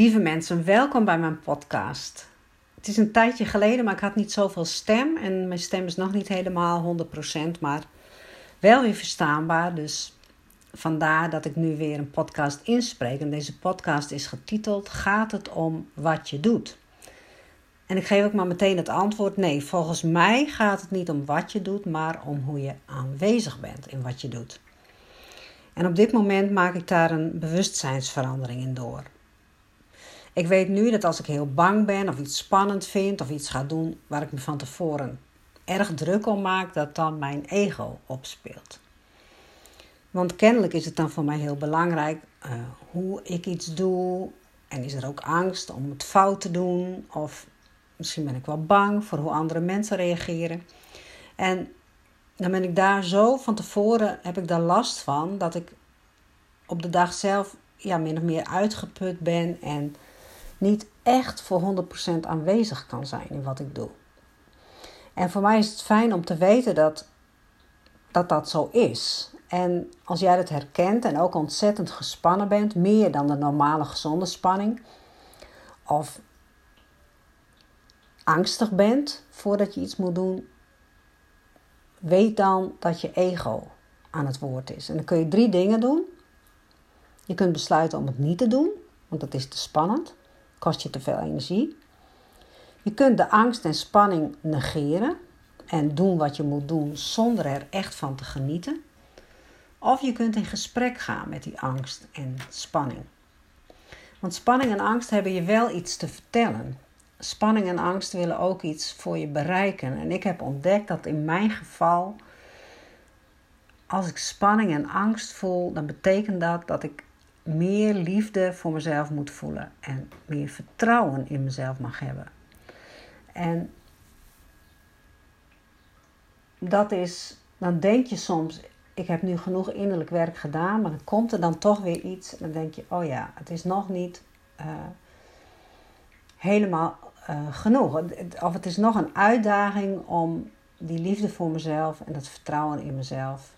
Lieve mensen, welkom bij mijn podcast. Het is een tijdje geleden, maar ik had niet zoveel stem. En mijn stem is nog niet helemaal 100%, maar wel weer verstaanbaar. Dus vandaar dat ik nu weer een podcast inspreek. En deze podcast is getiteld Gaat het om wat je doet? En ik geef ook maar meteen het antwoord: nee, volgens mij gaat het niet om wat je doet, maar om hoe je aanwezig bent in wat je doet. En op dit moment maak ik daar een bewustzijnsverandering in door. Ik weet nu dat als ik heel bang ben of iets spannend vind of iets ga doen waar ik me van tevoren erg druk om maak, dat dan mijn ego opspeelt. Want kennelijk is het dan voor mij heel belangrijk uh, hoe ik iets doe. En is er ook angst om het fout te doen? Of misschien ben ik wel bang voor hoe andere mensen reageren. En dan ben ik daar zo van tevoren, heb ik daar last van, dat ik op de dag zelf ja, min of meer uitgeput ben en niet echt voor 100% aanwezig kan zijn in wat ik doe. En voor mij is het fijn om te weten dat dat, dat zo is. En als jij dat herkent en ook ontzettend gespannen bent, meer dan de normale gezonde spanning, of angstig bent voordat je iets moet doen, weet dan dat je ego aan het woord is. En dan kun je drie dingen doen. Je kunt besluiten om het niet te doen, want dat is te spannend kost je te veel energie. Je kunt de angst en spanning negeren en doen wat je moet doen zonder er echt van te genieten. Of je kunt in gesprek gaan met die angst en spanning. Want spanning en angst hebben je wel iets te vertellen. Spanning en angst willen ook iets voor je bereiken. En ik heb ontdekt dat in mijn geval, als ik spanning en angst voel, dan betekent dat dat ik meer liefde voor mezelf moet voelen en meer vertrouwen in mezelf mag hebben. En dat is, dan denk je soms, ik heb nu genoeg innerlijk werk gedaan, maar dan komt er dan toch weer iets en dan denk je, oh ja, het is nog niet uh, helemaal uh, genoeg. Of het is nog een uitdaging om die liefde voor mezelf en dat vertrouwen in mezelf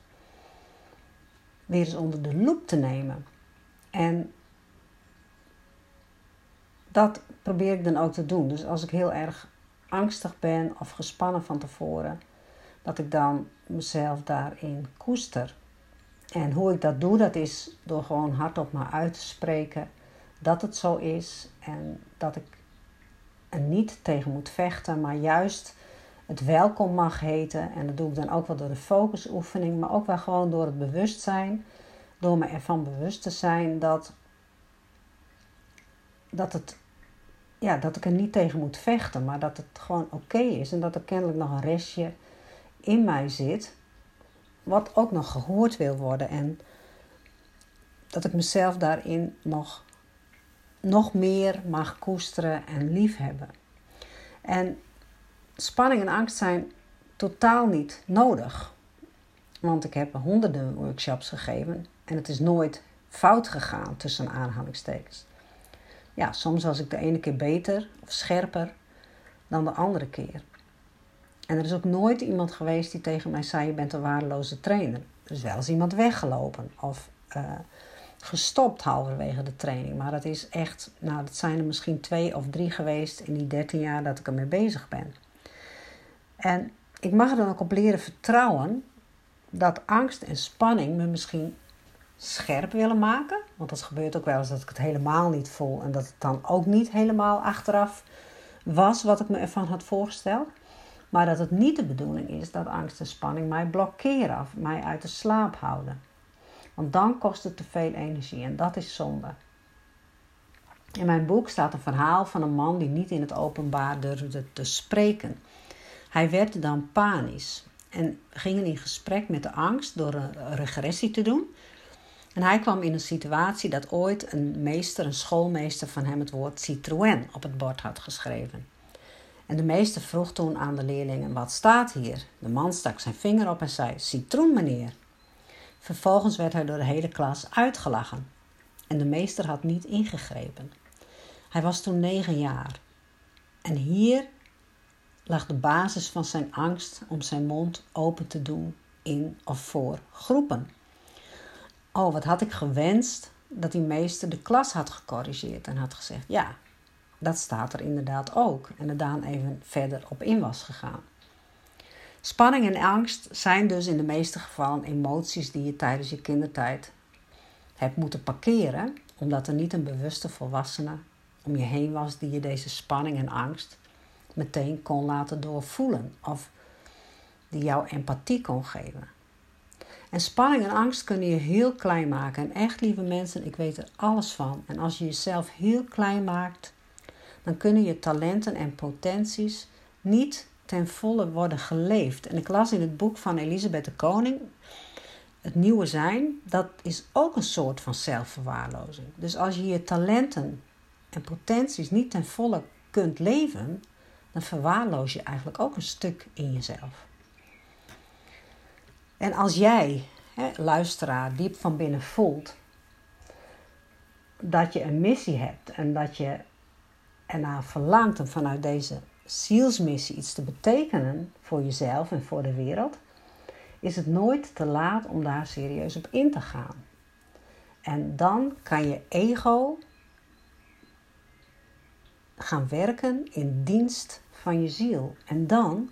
weer eens onder de loep te nemen. En dat probeer ik dan ook te doen. Dus als ik heel erg angstig ben of gespannen van tevoren, dat ik dan mezelf daarin koester. En hoe ik dat doe, dat is door gewoon hardop maar uit te spreken dat het zo is en dat ik er niet tegen moet vechten, maar juist het welkom mag heten. En dat doe ik dan ook wel door de focusoefening, maar ook wel gewoon door het bewustzijn door me ervan bewust te zijn dat, dat, het, ja, dat ik er niet tegen moet vechten, maar dat het gewoon oké is. En dat er kennelijk nog een restje in mij zit, wat ook nog gehoord wil worden. En dat ik mezelf daarin nog, nog meer mag koesteren en liefhebben. En spanning en angst zijn totaal niet nodig. Want ik heb honderden workshops gegeven en het is nooit fout gegaan tussen aanhalingstekens. Ja, soms was ik de ene keer beter of scherper dan de andere keer. En er is ook nooit iemand geweest die tegen mij zei: Je bent een waardeloze trainer. Er is wel eens iemand weggelopen of uh, gestopt halverwege de training. Maar dat is echt, nou, dat zijn er misschien twee of drie geweest in die dertien jaar dat ik ermee bezig ben. En ik mag er dan ook op leren vertrouwen dat angst en spanning me misschien scherp willen maken. Want dat gebeurt ook wel eens dat ik het helemaal niet voel en dat het dan ook niet helemaal achteraf was wat ik me ervan had voorgesteld. Maar dat het niet de bedoeling is dat angst en spanning mij blokkeren of mij uit de slaap houden. Want dan kost het te veel energie en dat is zonde. In mijn boek staat een verhaal van een man die niet in het openbaar durfde te spreken. Hij werd dan panisch en ging in gesprek met de angst door een regressie te doen. En hij kwam in een situatie dat ooit een meester, een schoolmeester van hem het woord Citroën op het bord had geschreven. En de meester vroeg toen aan de leerlingen: Wat staat hier? De man stak zijn vinger op en zei: Citroen, meneer. Vervolgens werd hij door de hele klas uitgelachen. En de meester had niet ingegrepen. Hij was toen negen jaar. En hier lag de basis van zijn angst om zijn mond open te doen in of voor groepen. Oh, wat had ik gewenst dat die meester de klas had gecorrigeerd en had gezegd: Ja, dat staat er inderdaad ook. En er even verder op in was gegaan. Spanning en angst zijn dus in de meeste gevallen emoties die je tijdens je kindertijd hebt moeten parkeren, omdat er niet een bewuste volwassene om je heen was die je deze spanning en angst meteen kon laten doorvoelen of die jou empathie kon geven. En spanning en angst kunnen je heel klein maken. En echt, lieve mensen, ik weet er alles van. En als je jezelf heel klein maakt, dan kunnen je talenten en potenties niet ten volle worden geleefd. En ik las in het boek van Elisabeth de Koning, Het Nieuwe Zijn, dat is ook een soort van zelfverwaarlozing. Dus als je je talenten en potenties niet ten volle kunt leven, dan verwaarloos je eigenlijk ook een stuk in jezelf. En als jij, hè, luisteraar, diep van binnen voelt dat je een missie hebt en dat je ernaar verlangt om vanuit deze zielsmissie iets te betekenen voor jezelf en voor de wereld, is het nooit te laat om daar serieus op in te gaan. En dan kan je ego gaan werken in dienst van je ziel. En dan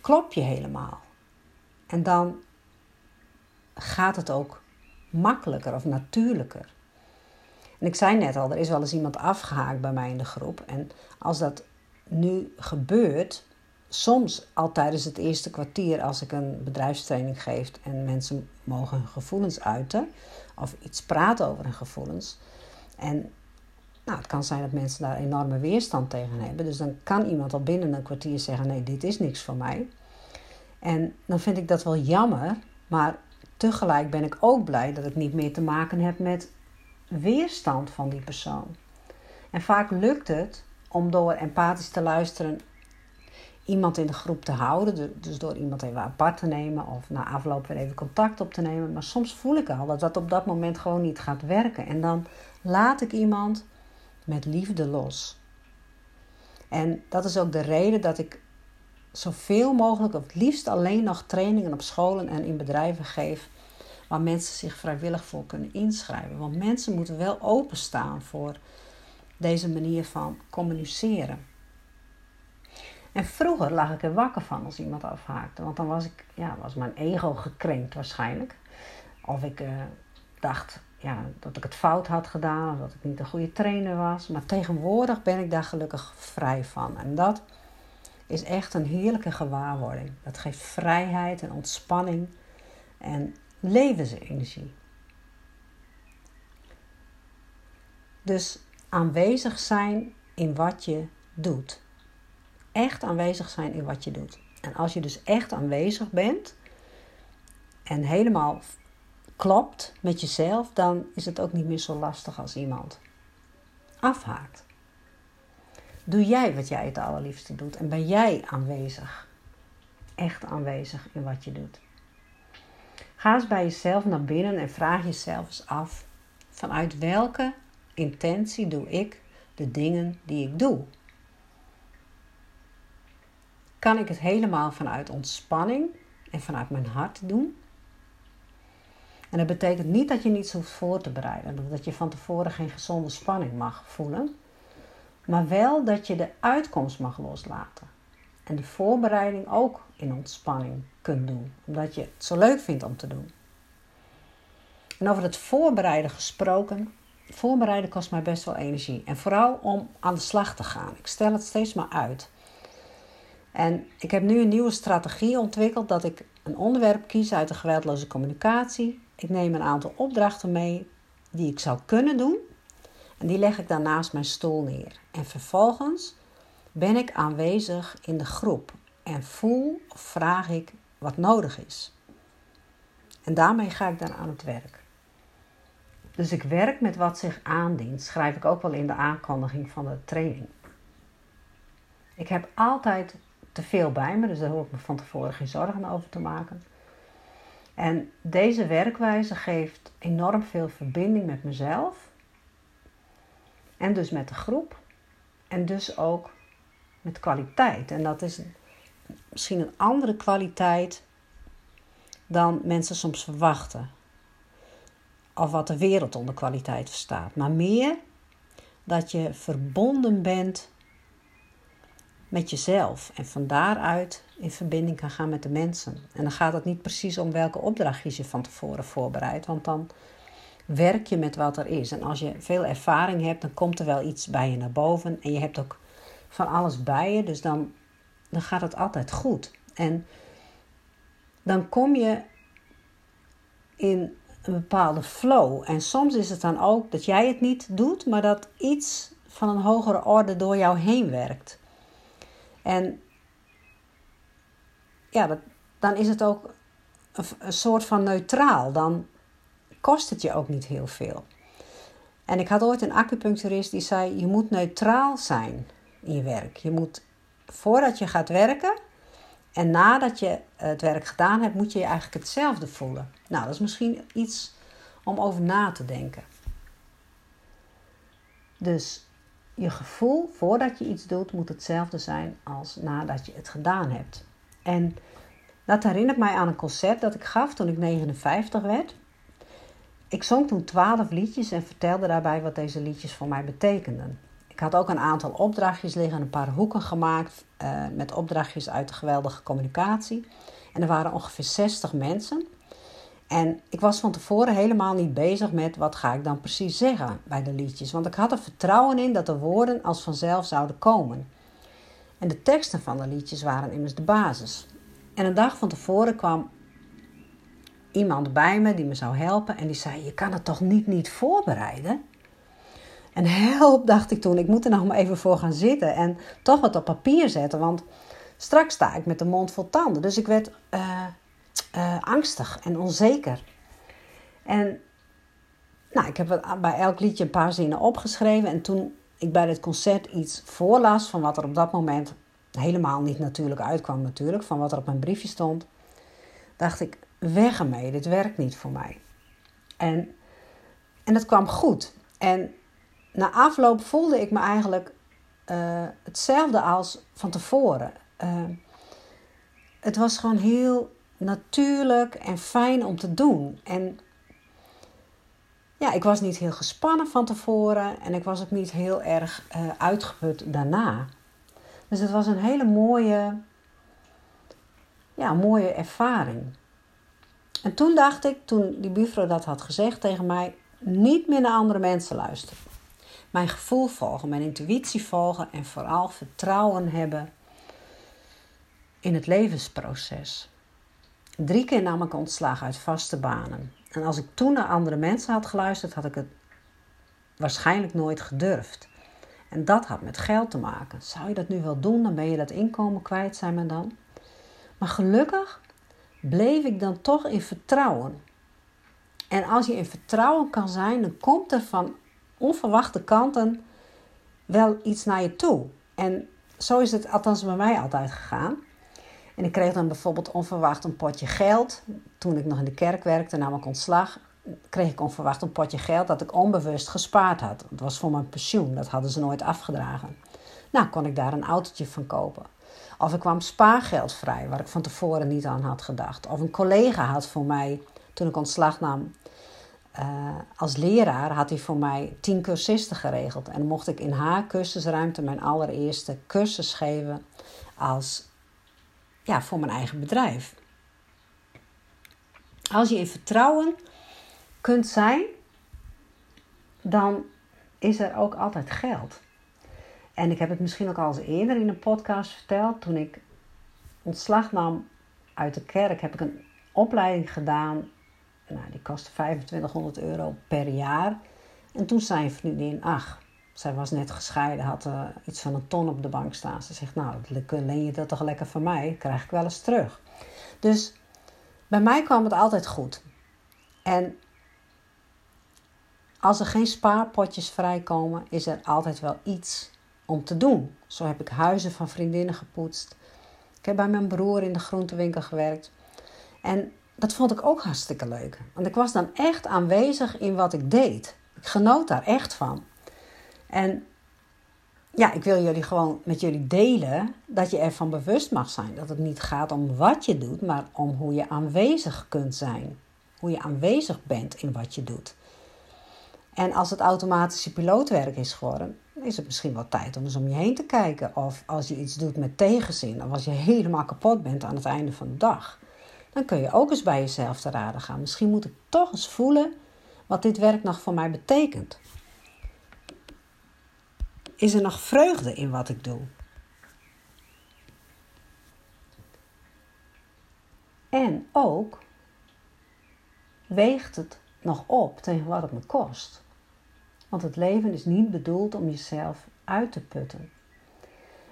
klop je helemaal. En dan gaat het ook makkelijker of natuurlijker. En ik zei net al, er is wel eens iemand afgehaakt bij mij in de groep. En als dat nu gebeurt, soms al tijdens het eerste kwartier als ik een bedrijfstraining geef en mensen mogen hun gevoelens uiten of iets praten over hun gevoelens. En nou, het kan zijn dat mensen daar enorme weerstand tegen hebben. Dus dan kan iemand al binnen een kwartier zeggen: nee, dit is niks voor mij. En dan vind ik dat wel jammer, maar tegelijk ben ik ook blij dat ik niet meer te maken heb met weerstand van die persoon. En vaak lukt het om door empathisch te luisteren iemand in de groep te houden. Dus door iemand even apart te nemen of na afloop weer even contact op te nemen. Maar soms voel ik al dat dat op dat moment gewoon niet gaat werken. En dan laat ik iemand met liefde los. En dat is ook de reden dat ik zoveel mogelijk, of het liefst alleen nog trainingen op scholen en in bedrijven geef, waar mensen zich vrijwillig voor kunnen inschrijven. Want mensen moeten wel openstaan voor deze manier van communiceren. En vroeger lag ik er wakker van als iemand afhaakte, want dan was, ik, ja, was mijn ego gekrenkt waarschijnlijk. Of ik uh, dacht ja, dat ik het fout had gedaan, of dat ik niet een goede trainer was. Maar tegenwoordig ben ik daar gelukkig vrij van. En dat is echt een heerlijke gewaarwording. Dat geeft vrijheid en ontspanning en levensenergie. Dus aanwezig zijn in wat je doet. Echt aanwezig zijn in wat je doet. En als je dus echt aanwezig bent en helemaal klopt met jezelf, dan is het ook niet meer zo lastig als iemand afhaakt. Doe jij wat jij het allerliefste doet en ben jij aanwezig? Echt aanwezig in wat je doet. Ga eens bij jezelf naar binnen en vraag jezelf eens af: vanuit welke intentie doe ik de dingen die ik doe? Kan ik het helemaal vanuit ontspanning en vanuit mijn hart doen? En dat betekent niet dat je niet hoeft voor te bereiden, dat je van tevoren geen gezonde spanning mag voelen, maar wel dat je de uitkomst mag loslaten. En die voorbereiding ook in ontspanning kunt doen, omdat je het zo leuk vindt om te doen. En over het voorbereiden gesproken, voorbereiden kost mij best wel energie. En vooral om aan de slag te gaan. Ik stel het steeds maar uit. En ik heb nu een nieuwe strategie ontwikkeld dat ik een onderwerp kies uit de geweldloze communicatie. Ik neem een aantal opdrachten mee die ik zou kunnen doen. En die leg ik dan naast mijn stoel neer. En vervolgens ben ik aanwezig in de groep en voel of vraag ik wat nodig is. En daarmee ga ik dan aan het werk. Dus ik werk met wat zich aandient, schrijf ik ook wel in de aankondiging van de training. Ik heb altijd te veel bij me, dus daar hoef ik me van tevoren geen zorgen over te maken. En deze werkwijze geeft enorm veel verbinding met mezelf en dus met de groep en dus ook met kwaliteit. En dat is misschien een andere kwaliteit dan mensen soms verwachten. of wat de wereld onder kwaliteit verstaat, maar meer dat je verbonden bent met jezelf en van daaruit in verbinding kan gaan met de mensen. En dan gaat het niet precies om welke opdrachtjes je van tevoren voorbereidt, want dan werk je met wat er is. En als je veel ervaring hebt, dan komt er wel iets bij je naar boven en je hebt ook van alles bij je, dus dan, dan gaat het altijd goed. En dan kom je in een bepaalde flow. En soms is het dan ook dat jij het niet doet, maar dat iets van een hogere orde door jou heen werkt. En ja, dan is het ook een, een soort van neutraal. Dan kost het je ook niet heel veel. En ik had ooit een acupuncturist die zei: Je moet neutraal zijn in je werk. Je moet voordat je gaat werken en nadat je het werk gedaan hebt, moet je je eigenlijk hetzelfde voelen. Nou, dat is misschien iets om over na te denken. Dus je gevoel voordat je iets doet, moet hetzelfde zijn als nadat je het gedaan hebt. En dat herinnert mij aan een concert dat ik gaf toen ik 59 werd. Ik zong toen 12 liedjes en vertelde daarbij wat deze liedjes voor mij betekenden. Ik had ook een aantal opdrachtjes liggen, een paar hoeken gemaakt uh, met opdrachtjes uit de geweldige communicatie. En er waren ongeveer 60 mensen. En ik was van tevoren helemaal niet bezig met wat ga ik dan precies zeggen bij de liedjes. Want ik had er vertrouwen in dat de woorden als vanzelf zouden komen. En de teksten van de liedjes waren immers de basis. En een dag van tevoren kwam iemand bij me die me zou helpen. En die zei: Je kan het toch niet niet voorbereiden? En help, dacht ik toen, ik moet er nog maar even voor gaan zitten en toch wat op papier zetten, want straks sta ik met de mond vol tanden. Dus ik werd uh, uh, angstig en onzeker. En nou, ik heb bij elk liedje een paar zinnen opgeschreven en toen ik bij dit concert iets voorlas van wat er op dat moment helemaal niet natuurlijk uitkwam natuurlijk, van wat er op mijn briefje stond, dacht ik, weg ermee, dit werkt niet voor mij. En, en het kwam goed. En na afloop voelde ik me eigenlijk uh, hetzelfde als van tevoren. Uh, het was gewoon heel natuurlijk en fijn om te doen. En ja, ik was niet heel gespannen van tevoren en ik was ook niet heel erg uh, uitgeput daarna. Dus het was een hele mooie, ja, mooie ervaring. En toen dacht ik, toen die buurvrouw dat had gezegd tegen mij, niet meer naar andere mensen luisteren mijn gevoel volgen, mijn intuïtie volgen en vooral vertrouwen hebben in het levensproces. Drie keer nam ik ontslag uit vaste banen. En als ik toen naar andere mensen had geluisterd, had ik het waarschijnlijk nooit gedurfd. En dat had met geld te maken. Zou je dat nu wel doen, dan ben je dat inkomen kwijt, zei men dan. Maar gelukkig bleef ik dan toch in vertrouwen. En als je in vertrouwen kan zijn, dan komt er van onverwachte kanten wel iets naar je toe. En zo is het althans bij mij altijd gegaan. En ik kreeg dan bijvoorbeeld onverwacht een potje geld. Toen ik nog in de kerk werkte, nam ik ontslag. Kreeg ik onverwacht een potje geld dat ik onbewust gespaard had. Het was voor mijn pensioen, dat hadden ze nooit afgedragen. Nou, kon ik daar een autootje van kopen. Of ik kwam spaargeld vrij, waar ik van tevoren niet aan had gedacht. Of een collega had voor mij, toen ik ontslag nam, uh, als leraar had hij voor mij tien cursisten geregeld. En mocht ik in haar cursusruimte mijn allereerste cursus geven als, ja, voor mijn eigen bedrijf. Als je in vertrouwen kunt zijn, dan is er ook altijd geld. En ik heb het misschien ook al eens eerder in een podcast verteld. Toen ik ontslag nam uit de kerk, heb ik een opleiding gedaan nou, die kostte 2500 euro per jaar. En toen zei een vriendin, ach, zij was net gescheiden, had uh, iets van een ton op de bank staan. Ze zegt, nou, leen je dat toch lekker van mij? Krijg ik wel eens terug. Dus bij mij kwam het altijd goed. En als er geen spaarpotjes vrijkomen, is er altijd wel iets om te doen. Zo heb ik huizen van vriendinnen gepoetst. Ik heb bij mijn broer in de groentewinkel gewerkt. En dat vond ik ook hartstikke leuk. Want ik was dan echt aanwezig in wat ik deed. Ik genoot daar echt van. En ja, ik wil jullie gewoon met jullie delen dat je ervan bewust mag zijn. Dat het niet gaat om wat je doet, maar om hoe je aanwezig kunt zijn. Hoe je aanwezig bent in wat je doet. En als het automatische pilootwerk is geworden, is het misschien wel tijd om eens om je heen te kijken. Of als je iets doet met tegenzin, of als je helemaal kapot bent aan het einde van de dag, dan kun je ook eens bij jezelf te raden gaan. Misschien moet ik toch eens voelen wat dit werk nog voor mij betekent. Is er nog vreugde in wat ik doe? En ook weegt het nog op tegen wat het me kost. Want het leven is niet bedoeld om jezelf uit te putten.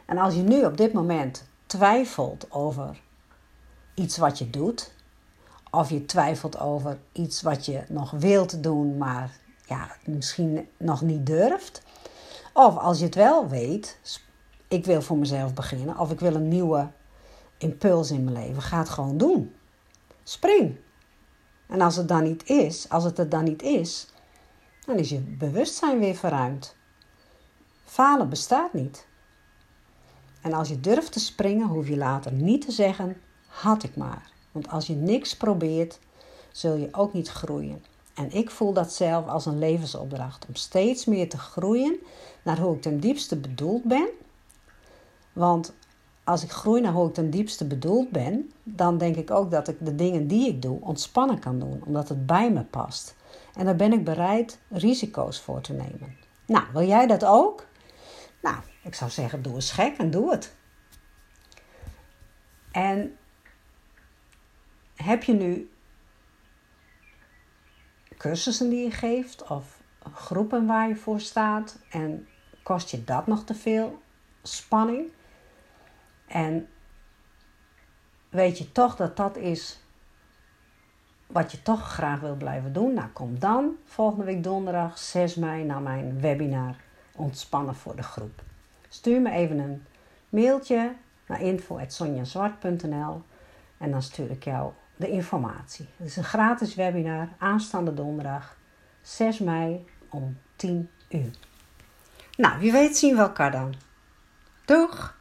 En als je nu op dit moment twijfelt over iets wat je doet, of je twijfelt over iets wat je nog wilt doen, maar ja, misschien nog niet durft, of als je het wel weet, ik wil voor mezelf beginnen, of ik wil een nieuwe impuls in mijn leven, ga het gewoon doen. Spring. En als het dan niet is, als het er dan niet is, dan is je bewustzijn weer verruimd. Falen bestaat niet. En als je durft te springen, hoef je later niet te zeggen: had ik maar. Want als je niks probeert, zul je ook niet groeien. En ik voel dat zelf als een levensopdracht om steeds meer te groeien naar hoe ik ten diepste bedoeld ben. Want als ik groei naar hoe ik ten diepste bedoeld ben, dan denk ik ook dat ik de dingen die ik doe ontspannen kan doen, omdat het bij me past. En daar ben ik bereid risico's voor te nemen. Nou, wil jij dat ook? Nou, ik zou zeggen, doe eens gek en doe het. En heb je nu cursussen die je geeft of groepen waar je voor staat en kost je dat nog te veel spanning? En weet je toch dat dat is wat je toch graag wil blijven doen? Nou, kom dan volgende week donderdag 6 mei naar mijn webinar Ontspannen voor de groep. Stuur me even een mailtje naar info.sonjazwart.nl en dan stuur ik jou de informatie. Het is een gratis webinar aanstaande donderdag 6 mei om 10 uur. Nou, wie weet zien we elkaar dan. Doeg!